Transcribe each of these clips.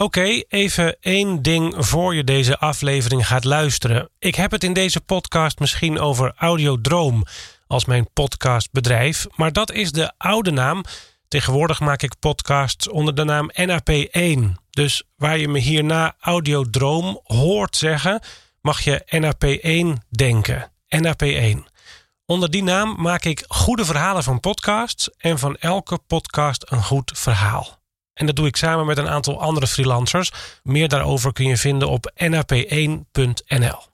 Oké, even één ding voor je deze aflevering gaat luisteren. Ik heb het in deze podcast misschien over Audiodroom als mijn podcastbedrijf, maar dat is de oude naam. Tegenwoordig maak ik podcasts onder de naam NAP1. Dus waar je me hierna Audiodroom hoort zeggen, mag je NAP1 denken. NAP1. Onder die naam maak ik goede verhalen van podcasts en van elke podcast een goed verhaal. En dat doe ik samen met een aantal andere freelancers. Meer daarover kun je vinden op nap1.nl.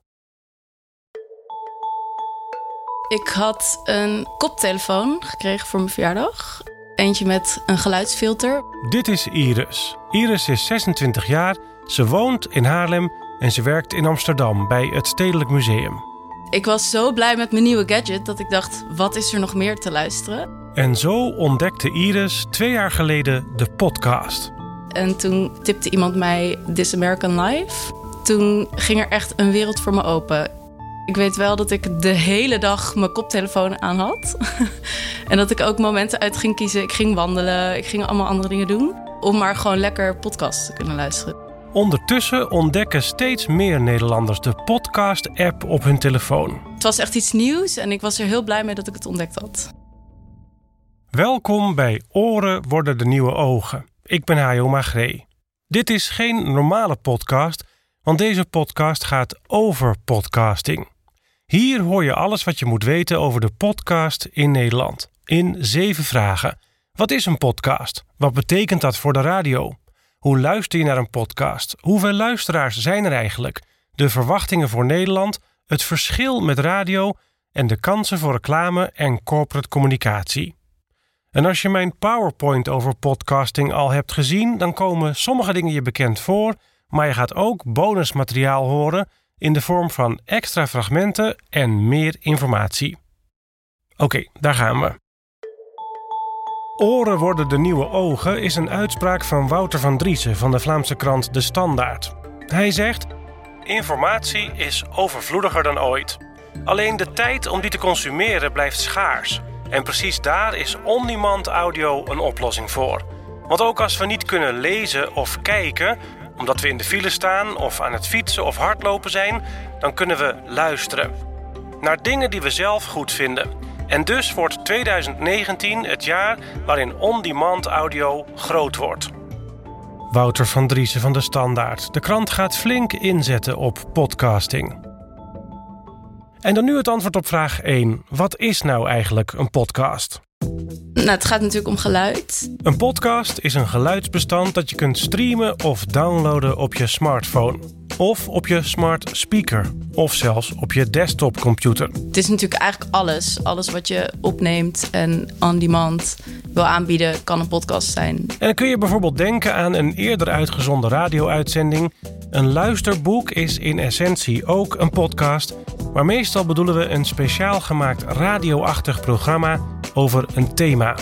Ik had een koptelefoon gekregen voor mijn verjaardag. Eentje met een geluidsfilter. Dit is Iris. Iris is 26 jaar, ze woont in Haarlem en ze werkt in Amsterdam bij het Stedelijk Museum. Ik was zo blij met mijn nieuwe gadget dat ik dacht: wat is er nog meer te luisteren? En zo ontdekte Iris twee jaar geleden de podcast. En toen tipte iemand mij This American Life. Toen ging er echt een wereld voor me open. Ik weet wel dat ik de hele dag mijn koptelefoon aan had. en dat ik ook momenten uit ging kiezen. Ik ging wandelen, ik ging allemaal andere dingen doen. Om maar gewoon lekker podcasts te kunnen luisteren. Ondertussen ontdekken steeds meer Nederlanders de podcast-app op hun telefoon. Het was echt iets nieuws en ik was er heel blij mee dat ik het ontdekt had. Welkom bij Oren worden de nieuwe ogen. Ik ben Hajo Magree. Dit is geen normale podcast, want deze podcast gaat over podcasting. Hier hoor je alles wat je moet weten over de podcast in Nederland. In zeven vragen. Wat is een podcast? Wat betekent dat voor de radio? Hoe luister je naar een podcast? Hoeveel luisteraars zijn er eigenlijk? De verwachtingen voor Nederland, het verschil met radio en de kansen voor reclame en corporate communicatie. En als je mijn PowerPoint over podcasting al hebt gezien, dan komen sommige dingen je bekend voor, maar je gaat ook bonusmateriaal horen in de vorm van extra fragmenten en meer informatie. Oké, daar gaan we. Oren worden de nieuwe ogen is een uitspraak van Wouter van Driessen van de Vlaamse krant De Standaard. Hij zegt: Informatie is overvloediger dan ooit. Alleen de tijd om die te consumeren blijft schaars. En precies daar is on-demand audio een oplossing voor. Want ook als we niet kunnen lezen of kijken, omdat we in de file staan of aan het fietsen of hardlopen zijn, dan kunnen we luisteren. Naar dingen die we zelf goed vinden. En dus wordt 2019 het jaar waarin on-demand audio groot wordt. Wouter van Driessen van de Standaard. De krant gaat flink inzetten op podcasting. En dan nu het antwoord op vraag 1. Wat is nou eigenlijk een podcast? Nou, het gaat natuurlijk om geluid. Een podcast is een geluidsbestand dat je kunt streamen of downloaden op je smartphone. Of op je smart speaker. Of zelfs op je desktopcomputer. Het is natuurlijk eigenlijk alles. Alles wat je opneemt en on demand wil aanbieden, kan een podcast zijn. En dan kun je bijvoorbeeld denken aan een eerder uitgezonden radio-uitzending. Een luisterboek is in essentie ook een podcast. Maar meestal bedoelen we een speciaal gemaakt radioachtig programma over een thema.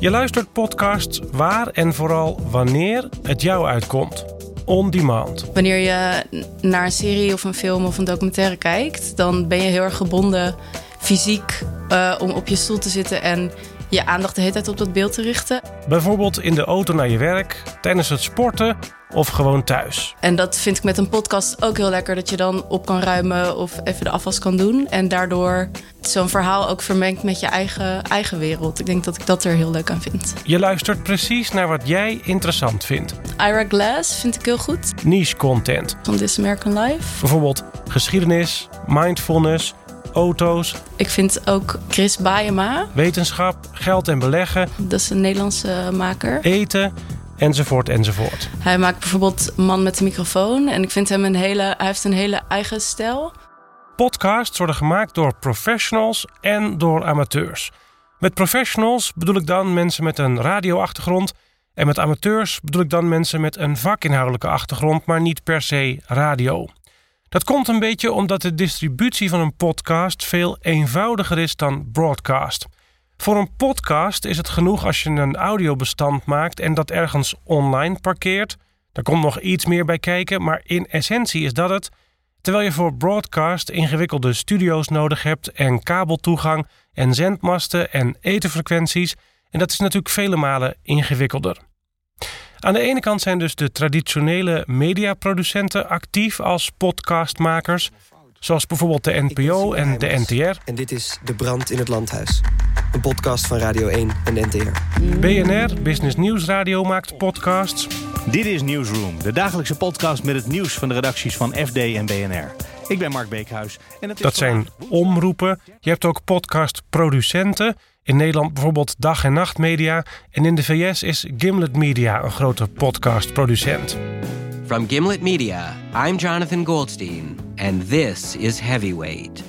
Je luistert podcasts waar en vooral wanneer het jou uitkomt. On demand. Wanneer je naar een serie of een film of een documentaire kijkt, dan ben je heel erg gebonden fysiek uh, om op je stoel te zitten en je aandacht de hele tijd op dat beeld te richten. Bijvoorbeeld in de auto naar je werk, tijdens het sporten of gewoon thuis. En dat vind ik met een podcast ook heel lekker, dat je dan op kan ruimen of even de afwas kan doen. En daardoor zo'n verhaal ook vermengt met je eigen, eigen wereld. Ik denk dat ik dat er heel leuk aan vind. Je luistert precies naar wat jij interessant vindt. Ira Glass vind ik heel goed. Niche content. Van This American Life. Bijvoorbeeld geschiedenis, mindfulness auto's. Ik vind ook Chris Baayema. Wetenschap, geld en beleggen. Dat is een Nederlandse maker. Eten, enzovoort, enzovoort. Hij maakt bijvoorbeeld Man met de microfoon. En ik vind hem een hele, hij heeft een hele eigen stijl. Podcasts worden gemaakt door professionals en door amateurs. Met professionals bedoel ik dan mensen met een radioachtergrond. En met amateurs bedoel ik dan mensen met een vakinhoudelijke achtergrond, maar niet per se radio. Dat komt een beetje omdat de distributie van een podcast veel eenvoudiger is dan broadcast. Voor een podcast is het genoeg als je een audiobestand maakt en dat ergens online parkeert. Daar komt nog iets meer bij kijken, maar in essentie is dat het. Terwijl je voor broadcast ingewikkelde studio's nodig hebt en kabeltoegang en zendmasten en etenfrequenties. En dat is natuurlijk vele malen ingewikkelder. Aan de ene kant zijn dus de traditionele mediaproducenten actief als podcastmakers, zoals bijvoorbeeld de NPO en de NTR. En dit is De Brand in het Landhuis, een podcast van Radio 1 en de NTR. BNR, Business News Radio, maakt podcasts. Dit is Newsroom, de dagelijkse podcast met het nieuws van de redacties van FD en BNR. Ik ben Mark Beekhuis. En het is Dat zijn omroepen. Je hebt ook podcastproducenten. In Nederland bijvoorbeeld Dag en Nacht Media. En in de VS is Gimlet Media een grote podcastproducent. From Gimlet Media, I'm Jonathan Goldstein, and this is Heavyweight.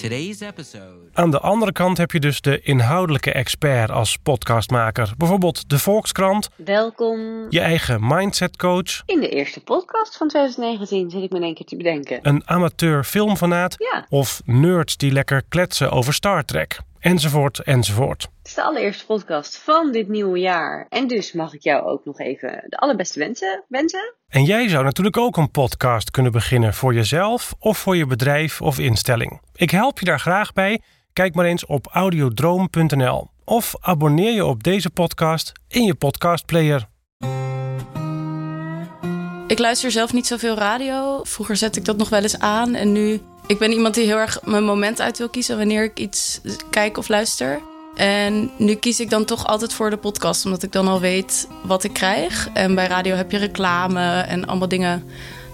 Today's episode. Aan de andere kant heb je dus de inhoudelijke expert als podcastmaker. Bijvoorbeeld de Volkskrant, Welkom. je eigen mindsetcoach, In de eerste podcast van 2019 zit ik me in één keer te bedenken. een amateur filmfanaat Ja, of nerds die lekker kletsen over Star Trek. Enzovoort, enzovoort. het is de allereerste podcast van dit nieuwe jaar. En dus mag ik jou ook nog even de allerbeste wensen wensen. En jij zou natuurlijk ook een podcast kunnen beginnen voor jezelf of voor je bedrijf of instelling. Ik help je daar graag bij. Kijk maar eens op audiodroom.nl of abonneer je op deze podcast in je podcastplayer. Ik luister zelf niet zoveel radio. Vroeger zette ik dat nog wel eens aan. En nu, ik ben iemand die heel erg mijn moment uit wil kiezen wanneer ik iets kijk of luister. En nu kies ik dan toch altijd voor de podcast, omdat ik dan al weet wat ik krijg. En bij radio heb je reclame en allemaal dingen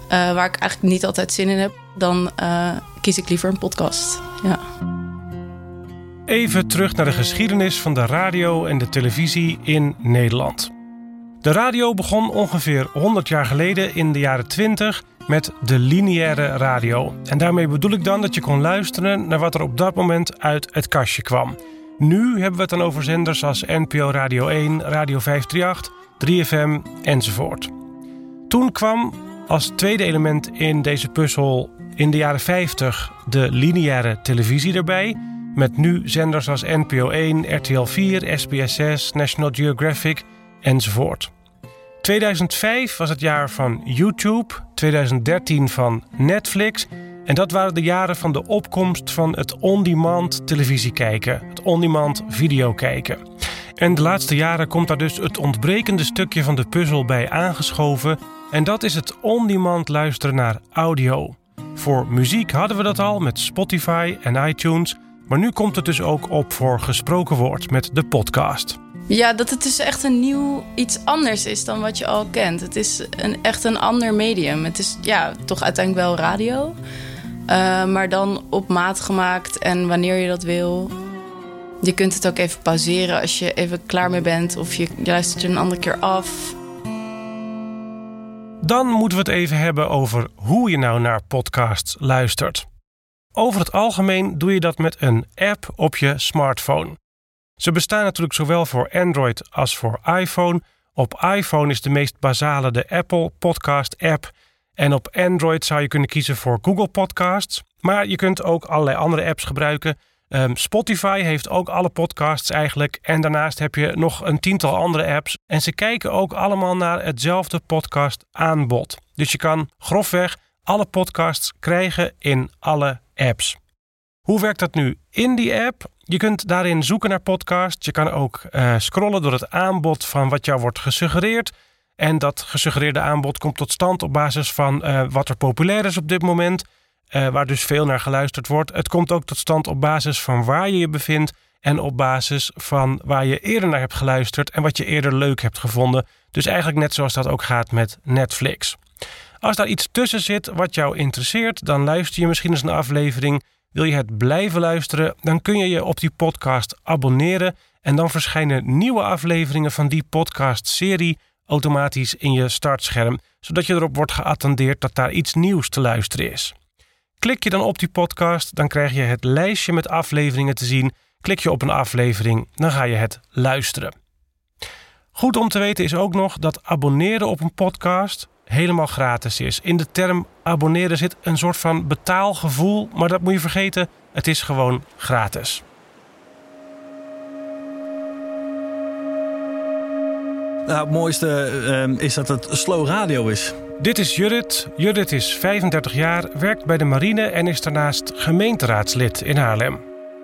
eh, waar ik eigenlijk niet altijd zin in heb. Dan eh, kies ik liever een podcast. Ja. Even terug naar de geschiedenis van de radio en de televisie in Nederland. De radio begon ongeveer 100 jaar geleden in de jaren 20 met de lineaire radio. En daarmee bedoel ik dan dat je kon luisteren naar wat er op dat moment uit het kastje kwam. Nu hebben we het dan over zenders als NPO Radio 1, Radio 538, 3FM enzovoort. Toen kwam als tweede element in deze puzzel in de jaren 50 de lineaire televisie erbij. Met nu zenders als NPO 1, RTL 4, SBS 6, National Geographic enzovoort. 2005 was het jaar van YouTube, 2013 van Netflix. En dat waren de jaren van de opkomst van het on-demand televisie kijken, het on-demand video kijken. En de laatste jaren komt daar dus het ontbrekende stukje van de puzzel bij aangeschoven. En dat is het on-demand luisteren naar audio. Voor muziek hadden we dat al met Spotify en iTunes. Maar nu komt het dus ook op voor gesproken woord met de podcast. Ja, dat het dus echt een nieuw iets anders is dan wat je al kent. Het is een, echt een ander medium. Het is ja, toch uiteindelijk wel radio. eh, maar dan op maat gemaakt en wanneer je dat wil. Je kunt het ook even pauzeren als je even klaar mee bent. Of je, je luistert er een andere keer af. Dan moeten we het even hebben over hoe je nou naar podcasts luistert. Over het algemeen doe je dat met een app op je smartphone. Ze bestaan natuurlijk zowel voor Android als voor iPhone. Op iPhone is de meest basale de Apple Podcast app. En op Android zou je kunnen kiezen voor Google Podcasts. Maar je kunt ook allerlei andere apps gebruiken. Ehm, Spotify heeft ook alle podcasts eigenlijk. En daarnaast heb je nog een tiental andere apps. En ze kijken ook allemaal naar hetzelfde podcast aanbod. Dus je kan grofweg alle podcasts krijgen in alle apps. Hoe werkt dat nu in die app? Je kunt daarin zoeken naar podcasts. Je kan ook eh, scrollen door het aanbod van wat jou wordt gesuggereerd. En dat gesuggereerde aanbod komt tot stand op basis van eh, wat er populair is op dit moment. eh, waar dus veel naar geluisterd wordt. Het komt ook tot stand op basis van waar je je bevindt. En op basis van waar je eerder naar hebt geluisterd. En wat je eerder leuk hebt gevonden. Dus eigenlijk net zoals dat ook gaat met Netflix. Als daar iets tussen zit wat jou interesseert, dan luister je misschien eens een aflevering. Wil je het blijven luisteren, dan kun je je op die podcast abonneren. En dan verschijnen nieuwe afleveringen van die podcast-serie automatisch in je startscherm, zodat je erop wordt geattendeerd dat daar iets nieuws te luisteren is. Klik je dan op die podcast, dan krijg je het lijstje met afleveringen te zien. Klik je op een aflevering, dan ga je het luisteren. Goed om te weten is ook nog dat abonneren op een podcast helemaal gratis is. In de term abonneren zit een soort van betaalgevoel, maar dat moet je vergeten, het is gewoon gratis. Nou, het mooiste ehm, is dat het slow radio is. Dit is Judith. Judith is 35 jaar, werkt bij de marine en is daarnaast gemeenteraadslid in Haarlem.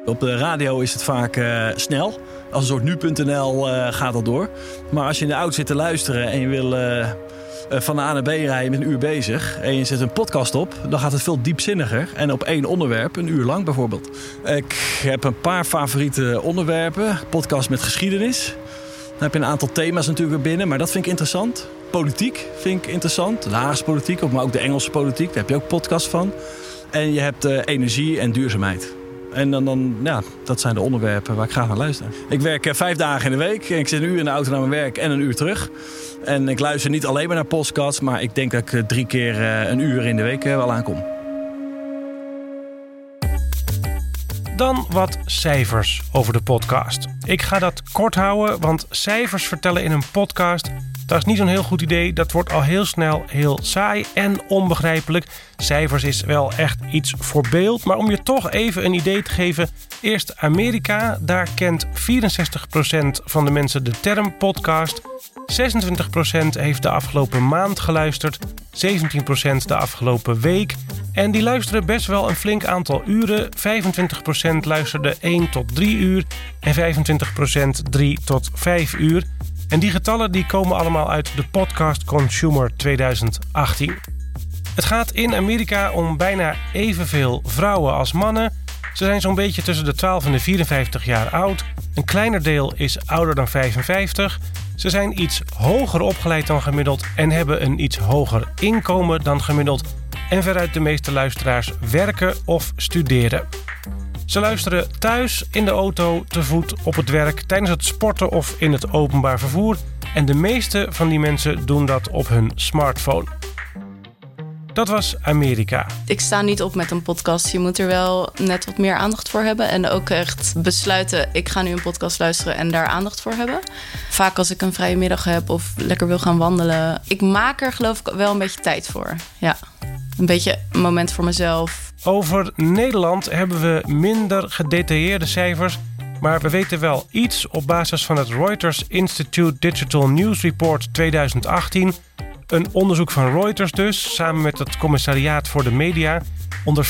Op de radio is het vaak uh, snel. Als een soort nu.nl uh, gaat dat door. Maar als je in de auto zit te luisteren en je wil uh, van de A naar B rijden met een uur bezig... en je zet een podcast op, dan gaat het veel diepzinniger. En op één onderwerp, een uur lang bijvoorbeeld. Ik heb een paar favoriete onderwerpen. Podcast met geschiedenis. Dan heb je een aantal thema's natuurlijk binnen, maar dat vind ik interessant. Politiek vind ik interessant. De Haagse politiek, maar ook de Engelse politiek. Daar heb je ook podcast van. En je hebt uh, energie en duurzaamheid. En dan, dan, ja, dat zijn de onderwerpen waar ik graag naar luister. Ik werk uh, vijf dagen in de week. En ik zit een uur in de auto naar mijn werk en een uur terug. En ik luister niet alleen maar naar podcasts, maar ik denk dat ik uh, drie keer een uur in de week wel aankom. Dan wat cijfers over de podcast. Ik ga dat kort houden, want cijfers vertellen in een podcast dat is niet zo'n heel goed idee. Dat wordt al heel snel heel saai en onbegrijpelijk. Cijfers is wel echt iets voor beeld. Maar om je toch even een idee te geven. Eerst Amerika. Daar kent 64% van de mensen de term podcast. 26% heeft de afgelopen maand geluisterd. 17% de afgelopen week. En die luisteren best wel een flink aantal uren. 25% luisterde 1 tot 3 uur. En 25% 3 tot 5 uur. En die getallen die komen allemaal uit de Podcast Consumer 2018. Het gaat in Amerika om bijna evenveel vrouwen als mannen. Ze zijn zo'n beetje tussen de 12 en de 54 jaar oud. Een kleiner deel is ouder dan 55. Ze zijn iets hoger opgeleid dan gemiddeld en hebben een iets hoger inkomen dan gemiddeld. En veruit de meeste luisteraars werken of studeren. Ze luisteren thuis, in de auto, te voet, op het werk, tijdens het sporten of in het openbaar vervoer. En de meeste van die mensen doen dat op hun smartphone. Dat was Amerika. Ik sta niet op met een podcast. Je moet er wel net wat meer aandacht voor hebben. En ook echt besluiten: ik ga nu een podcast luisteren en daar aandacht voor hebben. Vaak als ik een vrije middag heb of lekker wil gaan wandelen. Ik maak er geloof ik wel een beetje tijd voor. Ja. Een beetje een moment voor mezelf over Nederland hebben we minder gedetailleerde cijfers, maar we weten wel iets op basis van het Reuters Institute Digital News Report 2018. Een onderzoek van Reuters dus, samen met het Commissariaat voor de Media, onder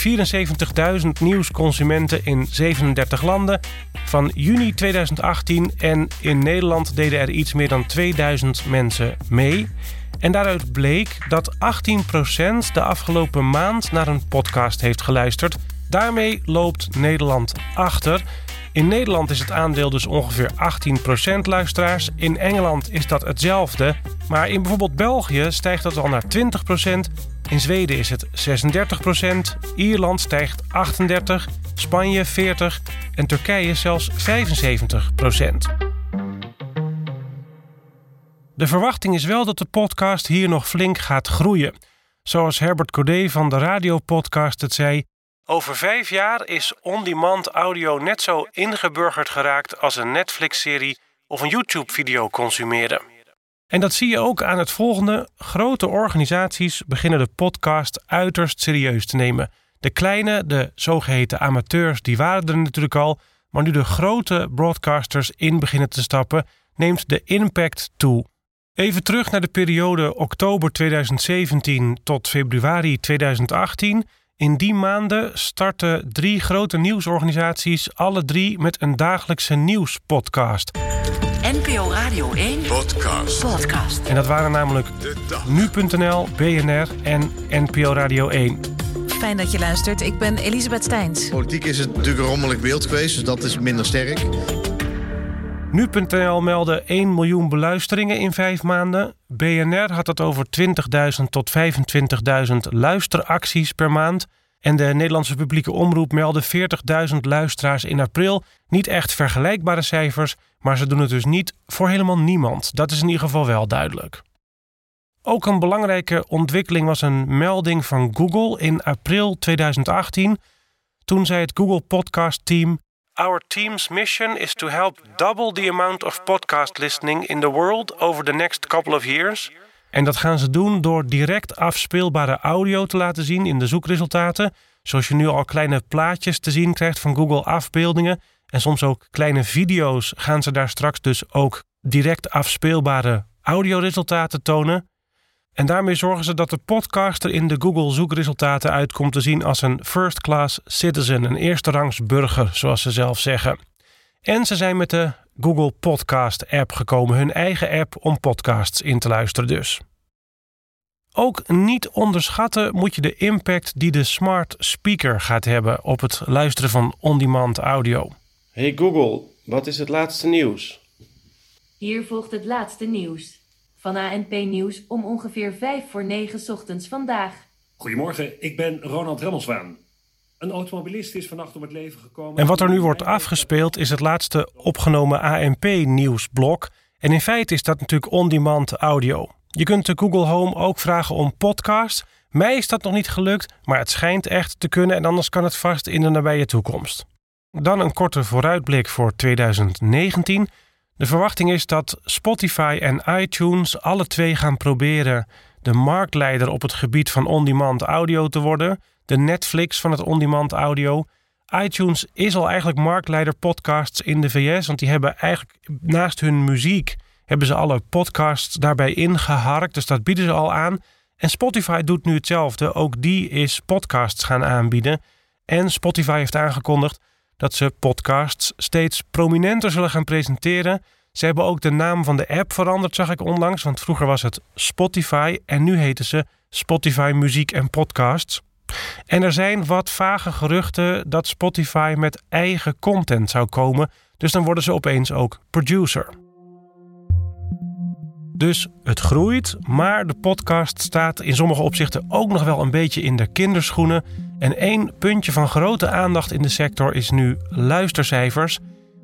74.000 nieuwsconsumenten in 37 landen van juni 2018 en in Nederland deden er iets meer dan 2000 mensen mee. En daaruit bleek dat 18% de afgelopen maand naar een podcast heeft geluisterd. Daarmee loopt Nederland achter. In Nederland is het aandeel dus ongeveer 18% luisteraars. In Engeland is dat hetzelfde. Maar in bijvoorbeeld België stijgt dat al naar 20%. In Zweden is het 36%. Ierland stijgt 38%. Spanje 40% en Turkije zelfs 75%. De verwachting is wel dat de podcast hier nog flink gaat groeien. Zoals Herbert Codé van de radiopodcast het zei: Over vijf jaar is on-demand audio net zo ingeburgerd geraakt als een Netflix-serie of een YouTube-video consumeren. En dat zie je ook aan het volgende: grote organisaties beginnen de podcast uiterst serieus te nemen. De kleine, de zogeheten amateurs, die waren er natuurlijk al, maar nu de grote broadcasters in beginnen te stappen, neemt de impact toe. Even terug naar de periode oktober 2017 tot februari 2018. In die maanden starten drie grote nieuwsorganisaties, alle drie met een dagelijkse nieuwspodcast. NPO Radio 1 Podcast. Podcast. En dat waren namelijk nu.nl, BNR en NPO Radio 1. Fijn dat je luistert. Ik ben Elisabeth Steins. Politiek is het natuurlijk een rommelig beeld geweest, dus dat is minder sterk. Nu.nl meldde 1 miljoen beluisteringen in vijf maanden. BNR had het over 20.000 tot 25.000 luisteracties per maand. En de Nederlandse publieke omroep meldde 40.000 luisteraars in april. Niet echt vergelijkbare cijfers, maar ze doen het dus niet voor helemaal niemand. Dat is in ieder geval wel duidelijk. Ook een belangrijke ontwikkeling was een melding van Google in april 2018. Toen zei het Google Podcast Team: Our team's mission is to help double the amount of podcast listening in the world over the next couple of years. En dat gaan ze doen door direct afspeelbare audio te laten zien in de zoekresultaten. Zoals je nu al kleine plaatjes te zien krijgt van Google afbeeldingen. En soms ook kleine video's gaan ze daar straks dus ook direct afspeelbare audioresultaten tonen. En daarmee zorgen ze dat de podcaster in de Google zoekresultaten uitkomt te zien als een first class citizen, een eerste rangs burger, zoals ze zelf zeggen. En ze zijn met de Google Podcast app gekomen, hun eigen app om podcasts in te luisteren dus. Ook niet onderschatten moet je de impact die de smart speaker gaat hebben op het luisteren van on-demand audio. Hey Google, wat is het laatste nieuws? Hier volgt het laatste nieuws. Van ANP Nieuws om ongeveer 5 voor 9 ochtends vandaag. Goedemorgen, ik ben Ronald Remmelswaan. Een automobilist is vannacht om het leven gekomen. En wat er nu wordt afgespeeld is het laatste opgenomen ANP-nieuwsblok. En in feite is dat natuurlijk on-demand audio. Je kunt de Google Home ook vragen om podcast. Mij is dat nog niet gelukt, maar het schijnt echt te kunnen en anders kan het vast in de nabije toekomst. Dan een korte vooruitblik voor 2019. De verwachting is dat Spotify en iTunes alle twee gaan proberen de marktleider op het gebied van on-demand audio te worden, de Netflix van het on-demand audio. iTunes is al eigenlijk marktleider podcasts in de VS, want die hebben eigenlijk naast hun muziek hebben ze alle podcasts daarbij ingeharkt, dus dat bieden ze al aan. En Spotify doet nu hetzelfde, ook die is podcasts gaan aanbieden. En Spotify heeft aangekondigd dat ze podcasts steeds prominenter zullen gaan presenteren. Ze hebben ook de naam van de app veranderd, zag ik onlangs. Want vroeger was het Spotify en nu heten ze Spotify Muziek en Podcasts. En er zijn wat vage geruchten dat Spotify met eigen content zou komen. Dus dan worden ze opeens ook producer. Dus het groeit, maar de podcast staat in sommige opzichten ook nog wel een beetje in de kinderschoenen. En één puntje van grote aandacht in de sector is nu luistercijfers.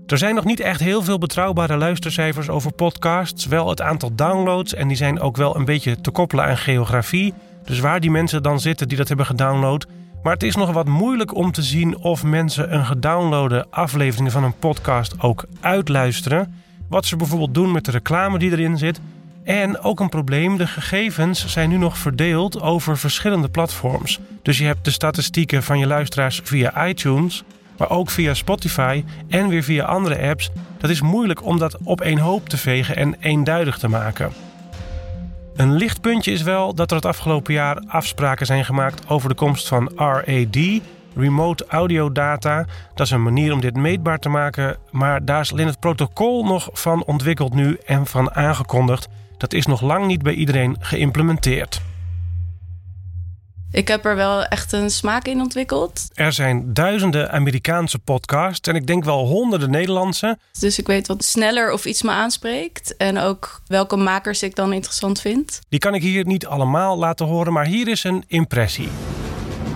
Er zijn nog niet echt heel veel betrouwbare luistercijfers over podcasts. Wel het aantal downloads en die zijn ook wel een beetje te koppelen aan geografie. Dus waar die mensen dan zitten die dat hebben gedownload. Maar het is nog wat moeilijk om te zien of mensen een gedownloade aflevering van een podcast ook uitluisteren. Wat ze bijvoorbeeld doen met de reclame die erin zit. En ook een probleem, de gegevens zijn nu nog verdeeld over verschillende platforms. Dus je hebt de statistieken van je luisteraars via iTunes, maar ook via Spotify en weer via andere apps. Dat is moeilijk om dat op één hoop te vegen en eenduidig te maken. Een lichtpuntje is wel dat er het afgelopen jaar afspraken zijn gemaakt over de komst van RAD, Remote Audio Data. Dat is een manier om dit meetbaar te maken, maar daar is alleen het protocol nog van ontwikkeld nu en van aangekondigd. Dat is nog lang niet bij iedereen geïmplementeerd. Ik heb er wel echt een smaak in ontwikkeld. Er zijn duizenden Amerikaanse podcasts en ik denk wel honderden Nederlandse. Dus ik weet wat sneller of iets me aanspreekt. En ook welke makers ik dan interessant vind. Die kan ik hier niet allemaal laten horen, maar hier is een impressie.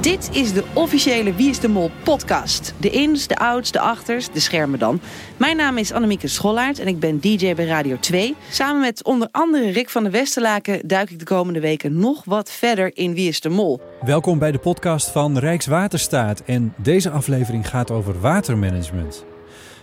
Dit is de officiële Wie is de Mol podcast. De ins, de outs, de achters, de schermen dan. Mijn naam is Annemieke Schollaert en ik ben DJ bij Radio 2. Samen met onder andere Rick van der Westerlaken duik ik de komende weken nog wat verder in Wie is de Mol. Welkom bij de podcast van Rijkswaterstaat en deze aflevering gaat over watermanagement.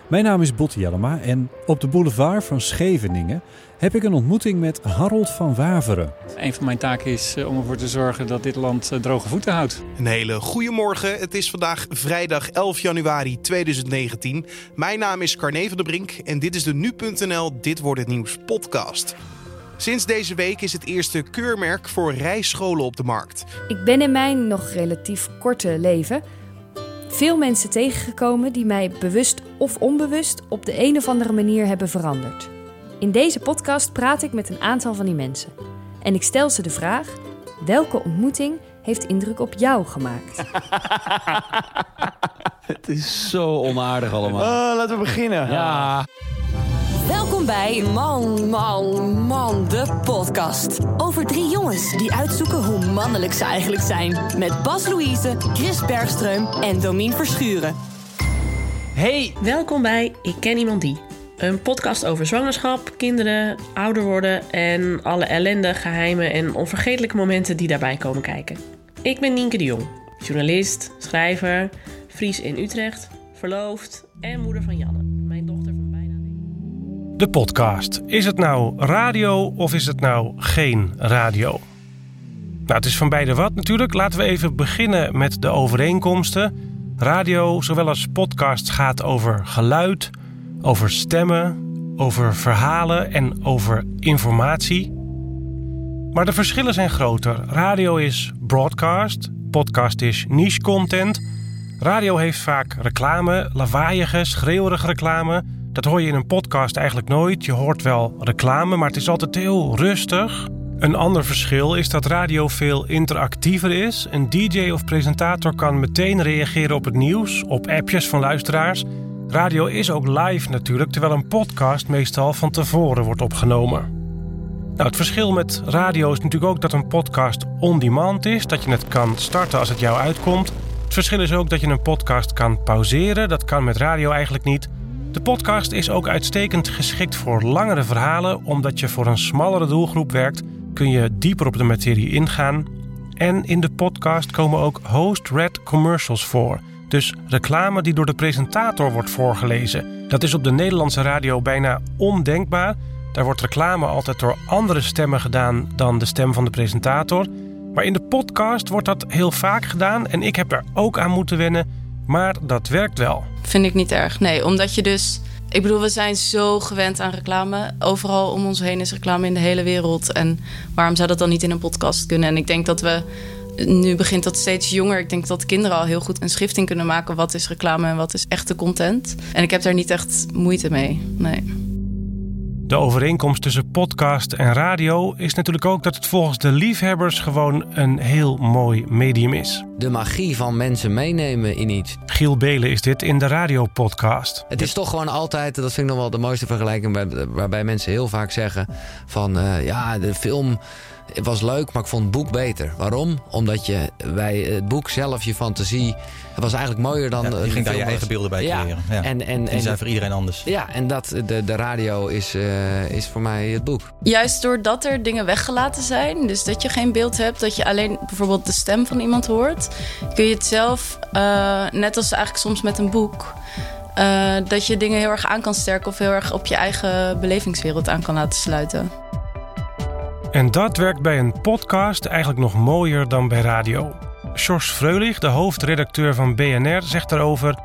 Mijn naam is Botte Jellema en op de boulevard van Scheveningen heb ik een ontmoeting met Harold van Waveren. Een van mijn taken is eh, om ervoor te zorgen dat dit land eh, droge voeten houdt. Een hele goede morgen. Het is vandaag vrijdag 11 januari 2019. Mijn naam is Carne van der Brink en dit is de Nu.nl Dit Wordt Het Nieuws podcast. Sinds deze week is het eerste keurmerk voor rijscholen op de markt. Ik ben in mijn nog relatief korte leven veel mensen tegengekomen die mij bewust of onbewust op de een of andere manier hebben veranderd. In deze podcast praat ik met een aantal van die mensen. En ik stel ze de vraag: welke ontmoeting heeft indruk op jou gemaakt? Het is zo onaardig allemaal. Oh, laten we beginnen. Ja. Welkom bij Man, Man, Man, de podcast. Over drie jongens die uitzoeken hoe mannelijk ze eigenlijk zijn. Met Bas Louise, Chris Bergström en Domien Verschuren. Hey, welkom bij Ik Ken Iemand Die. Een podcast over zwangerschap, kinderen, ouder worden en alle ellende, geheimen en onvergetelijke momenten die daarbij komen kijken. Ik ben Nienke de Jong, journalist, schrijver, Fries in Utrecht, verloofd en moeder van Janne, mijn dochter van bijna. De podcast. Is het nou radio of is het nou geen radio? Nou, het is van beide wat natuurlijk. Laten we even beginnen met de overeenkomsten. Radio, zowel als podcast, gaat over geluid, over stemmen, over verhalen en over informatie. Maar de verschillen zijn groter. Radio is broadcast, podcast is niche content. Radio heeft vaak reclame, lawaaiige, schreeuwerige reclame. Dat hoor je in een podcast eigenlijk nooit. Je hoort wel reclame, maar het is altijd heel rustig. Een ander verschil is dat radio veel interactiever is. Een DJ of presentator kan meteen reageren op het nieuws, op appjes van luisteraars. Radio is ook live natuurlijk, terwijl een podcast meestal van tevoren wordt opgenomen. Nou, het verschil met radio is natuurlijk ook dat een podcast on-demand is, dat je het kan starten als het jou uitkomt. Het verschil is ook dat je een podcast kan pauzeren, dat kan met radio eigenlijk niet. De podcast is ook uitstekend geschikt voor langere verhalen, omdat je voor een smallere doelgroep werkt kun je dieper op de materie ingaan. En in de podcast komen ook host-read commercials voor. Dus reclame die door de presentator wordt voorgelezen. Dat is op de Nederlandse radio bijna ondenkbaar. Daar wordt reclame altijd door andere stemmen gedaan dan de stem van de presentator. Maar in de podcast wordt dat heel vaak gedaan en ik heb er ook aan moeten wennen. Maar dat werkt wel. Vind ik niet erg. Nee, omdat je dus ik bedoel, we zijn zo gewend aan reclame. Overal om ons heen is reclame in de hele wereld. En waarom zou dat dan niet in een podcast kunnen? En ik denk dat we. Nu begint dat steeds jonger. Ik denk dat kinderen al heel goed een schrift kunnen maken. Wat is reclame en wat is echte content? En ik heb daar niet echt moeite mee. Nee. De overeenkomst tussen podcast en radio is natuurlijk ook dat het volgens de liefhebbers gewoon een heel mooi medium is. De magie van mensen meenemen in iets. Giel Belen is dit in de radiopodcast. Het is toch gewoon altijd, dat vind ik nog wel de mooiste vergelijking, waarbij mensen heel vaak zeggen van uh, ja, de film het was leuk, maar ik vond het boek beter. Waarom? Omdat je bij het boek zelf je fantasie... Het was eigenlijk mooier dan... Ja, je ging daar je eigen beelden bij creëren. Ja. En, en, die zijn voor iedereen anders. Ja, en dat, de, de radio is, uh, is voor mij het boek. Juist doordat er dingen weggelaten zijn... dus dat je geen beeld hebt... dat je alleen bijvoorbeeld de stem van iemand hoort... kun je het zelf, uh, net als eigenlijk soms met een boek... Uh, dat je dingen heel erg aan kan sterken... of heel erg op je eigen belevingswereld aan kan laten sluiten. En dat werkt bij een podcast eigenlijk nog mooier dan bij radio. Sjors Freulich, de hoofdredacteur van BNR, zegt daarover...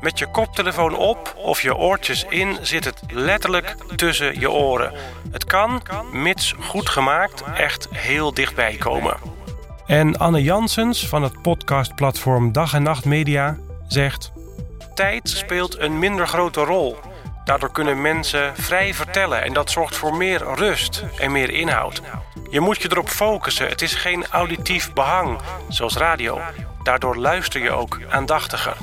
Met je koptelefoon op of je oortjes in zit het letterlijk tussen je oren. Het kan, mits goed gemaakt, echt heel dichtbij komen. En Anne Jansens van het podcastplatform Dag en Nacht Media zegt... Tijd speelt een minder grote rol... Daardoor kunnen mensen vrij vertellen en dat zorgt voor meer rust en meer inhoud. Je moet je erop focussen. Het is geen auditief behang, zoals radio. Daardoor luister je ook aandachtiger.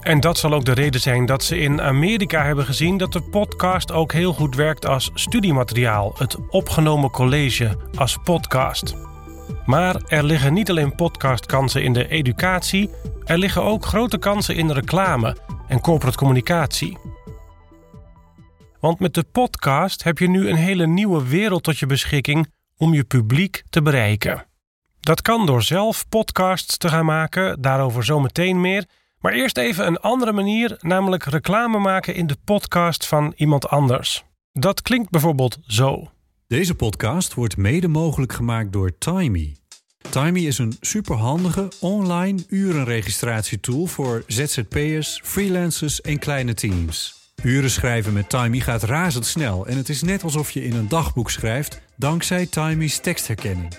En dat zal ook de reden zijn dat ze in Amerika hebben gezien dat de podcast ook heel goed werkt als studiemateriaal, het opgenomen college als podcast. Maar er liggen niet alleen podcastkansen in de educatie, er liggen ook grote kansen in reclame en corporate communicatie. Want met de podcast heb je nu een hele nieuwe wereld tot je beschikking om je publiek te bereiken. Dat kan door zelf podcasts te gaan maken, daarover zometeen meer. Maar eerst even een andere manier, namelijk reclame maken in de podcast van iemand anders. Dat klinkt bijvoorbeeld zo. Deze podcast wordt mede mogelijk gemaakt door Timey. Timey is een superhandige online urenregistratietool voor ZZP'ers, freelancers en kleine teams. Uren schrijven met Timey gaat razendsnel en het is net alsof je in een dagboek schrijft dankzij Timey's tekstherkenning.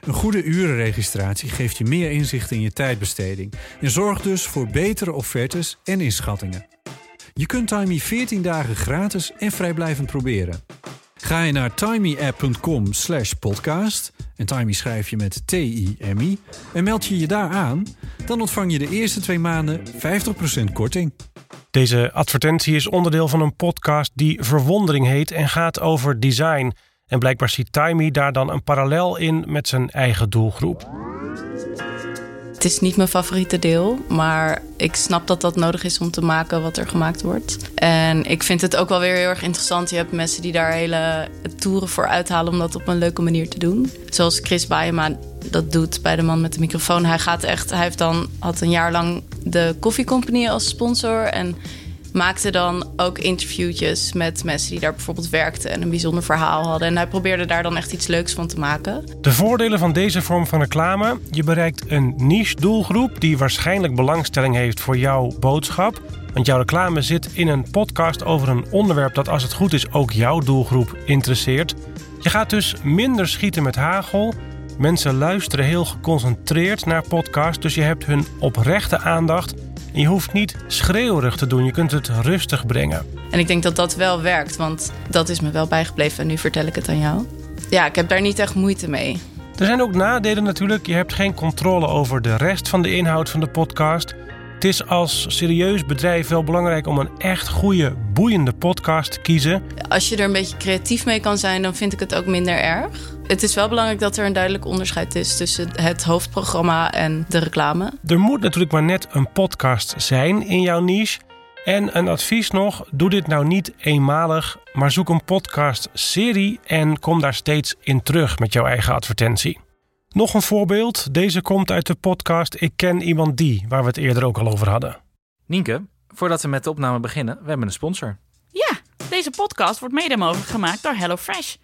Een goede urenregistratie geeft je meer inzicht in je tijdbesteding en zorgt dus voor betere offertes en inschattingen. Je kunt Timey 14 dagen gratis en vrijblijvend proberen. Ga je naar timyapp.com slash podcast en Timey schrijf je met T-I-M-I en meld je je daar aan, dan ontvang je de eerste twee maanden 50% korting. Deze advertentie is onderdeel van een podcast die Verwondering heet en gaat over design. En blijkbaar ziet Timey daar dan een parallel in met zijn eigen doelgroep. Het is niet mijn favoriete deel, maar ik snap dat dat nodig is om te maken wat er gemaakt wordt. En ik vind het ook wel weer heel erg interessant. Je hebt mensen die daar hele toeren voor uithalen om dat op een leuke manier te doen. Zoals Chris Baeyema dat doet bij de man met de microfoon. Hij gaat echt, hij heeft dan had een jaar lang de Coffee Company als sponsor en maakte dan ook interviewtjes met mensen die daar bijvoorbeeld werkten en een bijzonder verhaal hadden. En hij probeerde daar dan echt iets leuks van te maken. De voordelen van deze vorm van reclame: je bereikt een niche doelgroep die waarschijnlijk belangstelling heeft voor jouw boodschap. Want jouw reclame zit in een podcast over een onderwerp dat, als het goed is, ook jouw doelgroep interesseert. Je gaat dus minder schieten met hagel. Mensen luisteren heel geconcentreerd naar podcasts, dus je hebt hun oprechte aandacht. En je hoeft niet schreeuwerig te doen, je kunt het rustig brengen. En ik denk dat dat wel werkt, want dat is me wel bijgebleven en nu vertel ik het aan jou. Ja, ik heb daar niet echt moeite mee. Er zijn ook nadelen natuurlijk. Je hebt geen controle over de rest van de inhoud van de podcast. Het is als serieus bedrijf wel belangrijk om een echt goede, boeiende podcast te kiezen. Als je er een beetje creatief mee kan zijn, dan vind ik het ook minder erg. Het is wel belangrijk dat er een duidelijk onderscheid is tussen het hoofdprogramma en de reclame. Er moet natuurlijk maar net een podcast zijn in jouw niche. En een advies nog: doe dit nou niet eenmalig, maar zoek een podcast-serie en kom daar steeds in terug met jouw eigen advertentie. Nog een voorbeeld. Deze komt uit de podcast Ik ken iemand die, waar we het eerder ook al over hadden. Nienke, voordat we met de opname beginnen, we hebben een sponsor. Ja, deze podcast wordt mede mogelijk gemaakt door HelloFresh.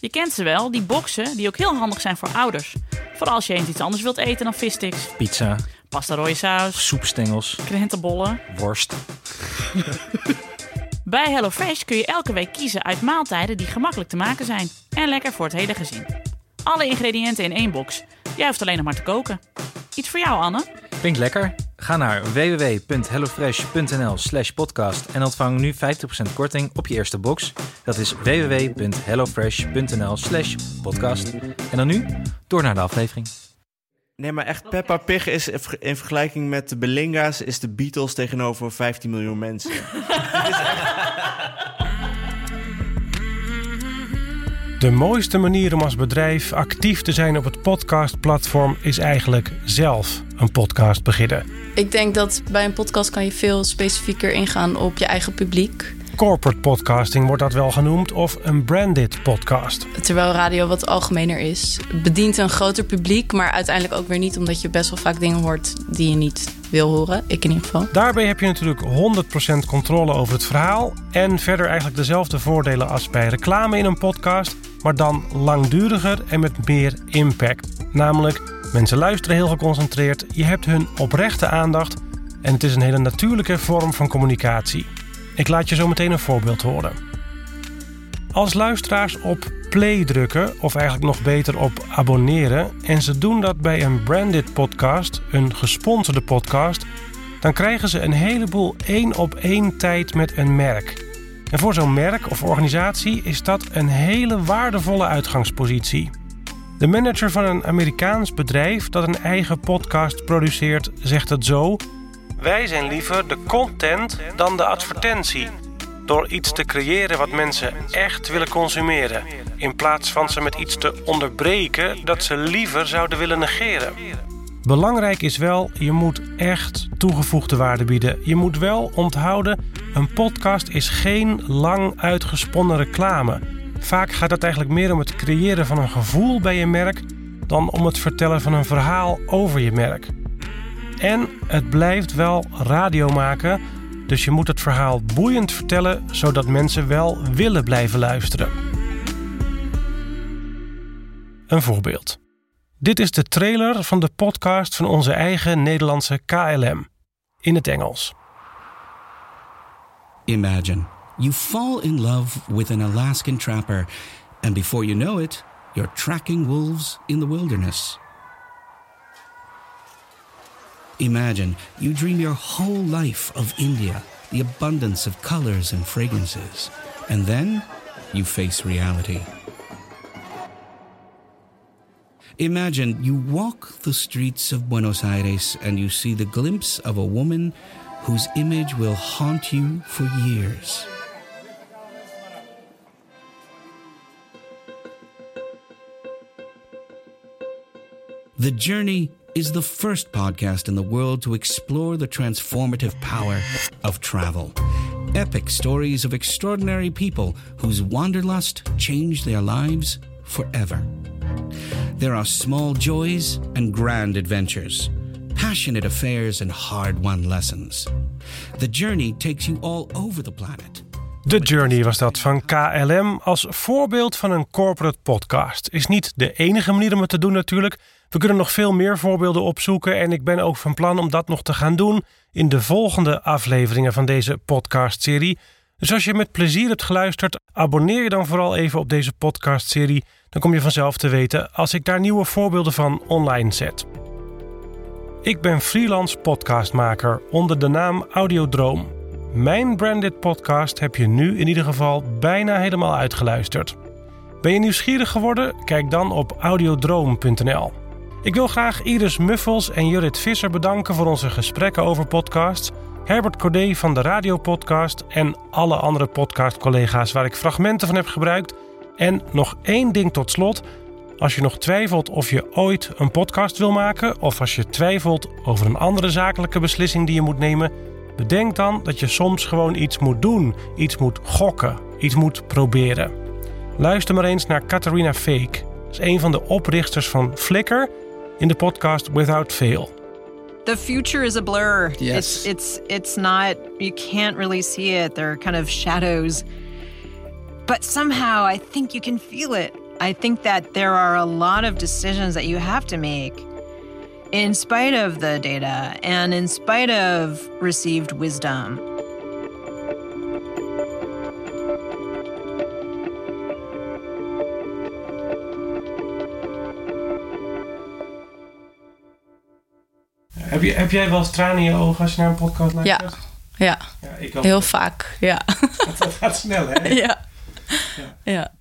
Je kent ze wel, die boxen die ook heel handig zijn voor ouders. Vooral als je eens iets anders wilt eten dan vissticks. Pizza. Pasta rode saus. Soepstengels. Krentenbollen. Worst. Bij HelloFresh kun je elke week kiezen uit maaltijden die gemakkelijk te maken zijn. En lekker voor het hele gezin. Alle ingrediënten in één box. Jij hoeft alleen nog maar te koken. Iets voor jou, Anne? Klinkt lekker. Ga naar www.hellofresh.nl slash podcast en ontvang nu 50% korting op je eerste box. Dat is www.hellofresh.nl slash podcast. En dan nu, door naar de aflevering. Nee, maar echt, Peppa Pig is in vergelijking met de Belinga's... is de Beatles tegenover 15 miljoen mensen. De mooiste manier om als bedrijf actief te zijn op het podcastplatform is eigenlijk zelf een podcast beginnen. Ik denk dat bij een podcast kan je veel specifieker ingaan op je eigen publiek. Corporate podcasting wordt dat wel genoemd of een branded podcast. Terwijl radio wat algemener is. bedient een groter publiek, maar uiteindelijk ook weer niet omdat je best wel vaak dingen hoort die je niet wil horen. Ik in ieder geval. Daarbij heb je natuurlijk 100% controle over het verhaal en verder eigenlijk dezelfde voordelen als bij reclame in een podcast, maar dan langduriger en met meer impact. Namelijk, mensen luisteren heel geconcentreerd, je hebt hun oprechte aandacht en het is een hele natuurlijke vorm van communicatie. Ik laat je zo meteen een voorbeeld horen. Als luisteraars op play drukken, of eigenlijk nog beter op abonneren, en ze doen dat bij een branded podcast, een gesponsorde podcast, dan krijgen ze een heleboel één op één tijd met een merk. En voor zo'n merk of organisatie is dat een hele waardevolle uitgangspositie. De manager van een Amerikaans bedrijf dat een eigen podcast produceert, zegt het zo: wij zijn liever de content dan de advertentie. Door iets te creëren wat mensen echt willen consumeren. In plaats van ze met iets te onderbreken dat ze liever zouden willen negeren. Belangrijk is wel, je moet echt toegevoegde waarde bieden. Je moet wel onthouden, een podcast is geen lang uitgesponnen reclame. Vaak gaat het eigenlijk meer om het creëren van een gevoel bij je merk dan om het vertellen van een verhaal over je merk. En het blijft wel radio maken, dus je moet het verhaal boeiend vertellen zodat mensen wel willen blijven luisteren. Een voorbeeld. Dit is de trailer van de podcast van onze eigen Nederlandse KLM in het Engels. Imagine you fall in love with an Alaskan trapper, and before you know it, you're tracking wolves in the wilderness. Imagine you dream your whole life of India, the abundance of colors and fragrances, and then you face reality. Imagine you walk the streets of Buenos Aires and you see the glimpse of a woman whose image will haunt you for years. The journey is the first podcast in the world to explore the transformative power of travel. Epic stories of extraordinary people whose wanderlust changed their lives forever. There are small joys and grand adventures, passionate affairs and hard won lessons. The journey takes you all over the planet. The Journey was dat van KLM als voorbeeld van een corporate podcast. Is niet de enige manier om het te doen natuurlijk. We kunnen nog veel meer voorbeelden opzoeken en ik ben ook van plan om dat nog te gaan doen in de volgende afleveringen van deze podcastserie. Dus als je met plezier hebt geluisterd, abonneer je dan vooral even op deze podcastserie. Dan kom je vanzelf te weten als ik daar nieuwe voorbeelden van online zet. Ik ben freelance podcastmaker onder de naam Audiodroom. Mijn branded podcast heb je nu in ieder geval bijna helemaal uitgeluisterd. Ben je nieuwsgierig geworden? Kijk dan op audiodroom.nl. Ik wil graag Iris Muffels en Jurrit Visser bedanken voor onze gesprekken over podcasts. Herbert Corday van de Radiopodcast en alle andere podcastcollega's waar ik fragmenten van heb gebruikt. En nog één ding tot slot. Als je nog twijfelt of je ooit een podcast wil maken, of als je twijfelt over een andere zakelijke beslissing die je moet nemen, bedenk dan dat je soms gewoon iets moet doen, iets moet gokken, iets moet proberen. Luister maar eens naar Catharina Fake. Is een van de oprichters van Flickr in the podcast Without Fail. The future is a blur. Yes. It's it's it's not you can't really see it. There are kind of shadows. But somehow I think you can feel it. I think that there are a lot of decisions that you have to make in spite of the data and in spite of received wisdom. Heb, je, heb jij wel eens tranen in je ogen als je naar een podcast luistert? Ja, ja. ja ik heel vaak. Ja. Dat, gaat snel, hè? ja. ja. ja.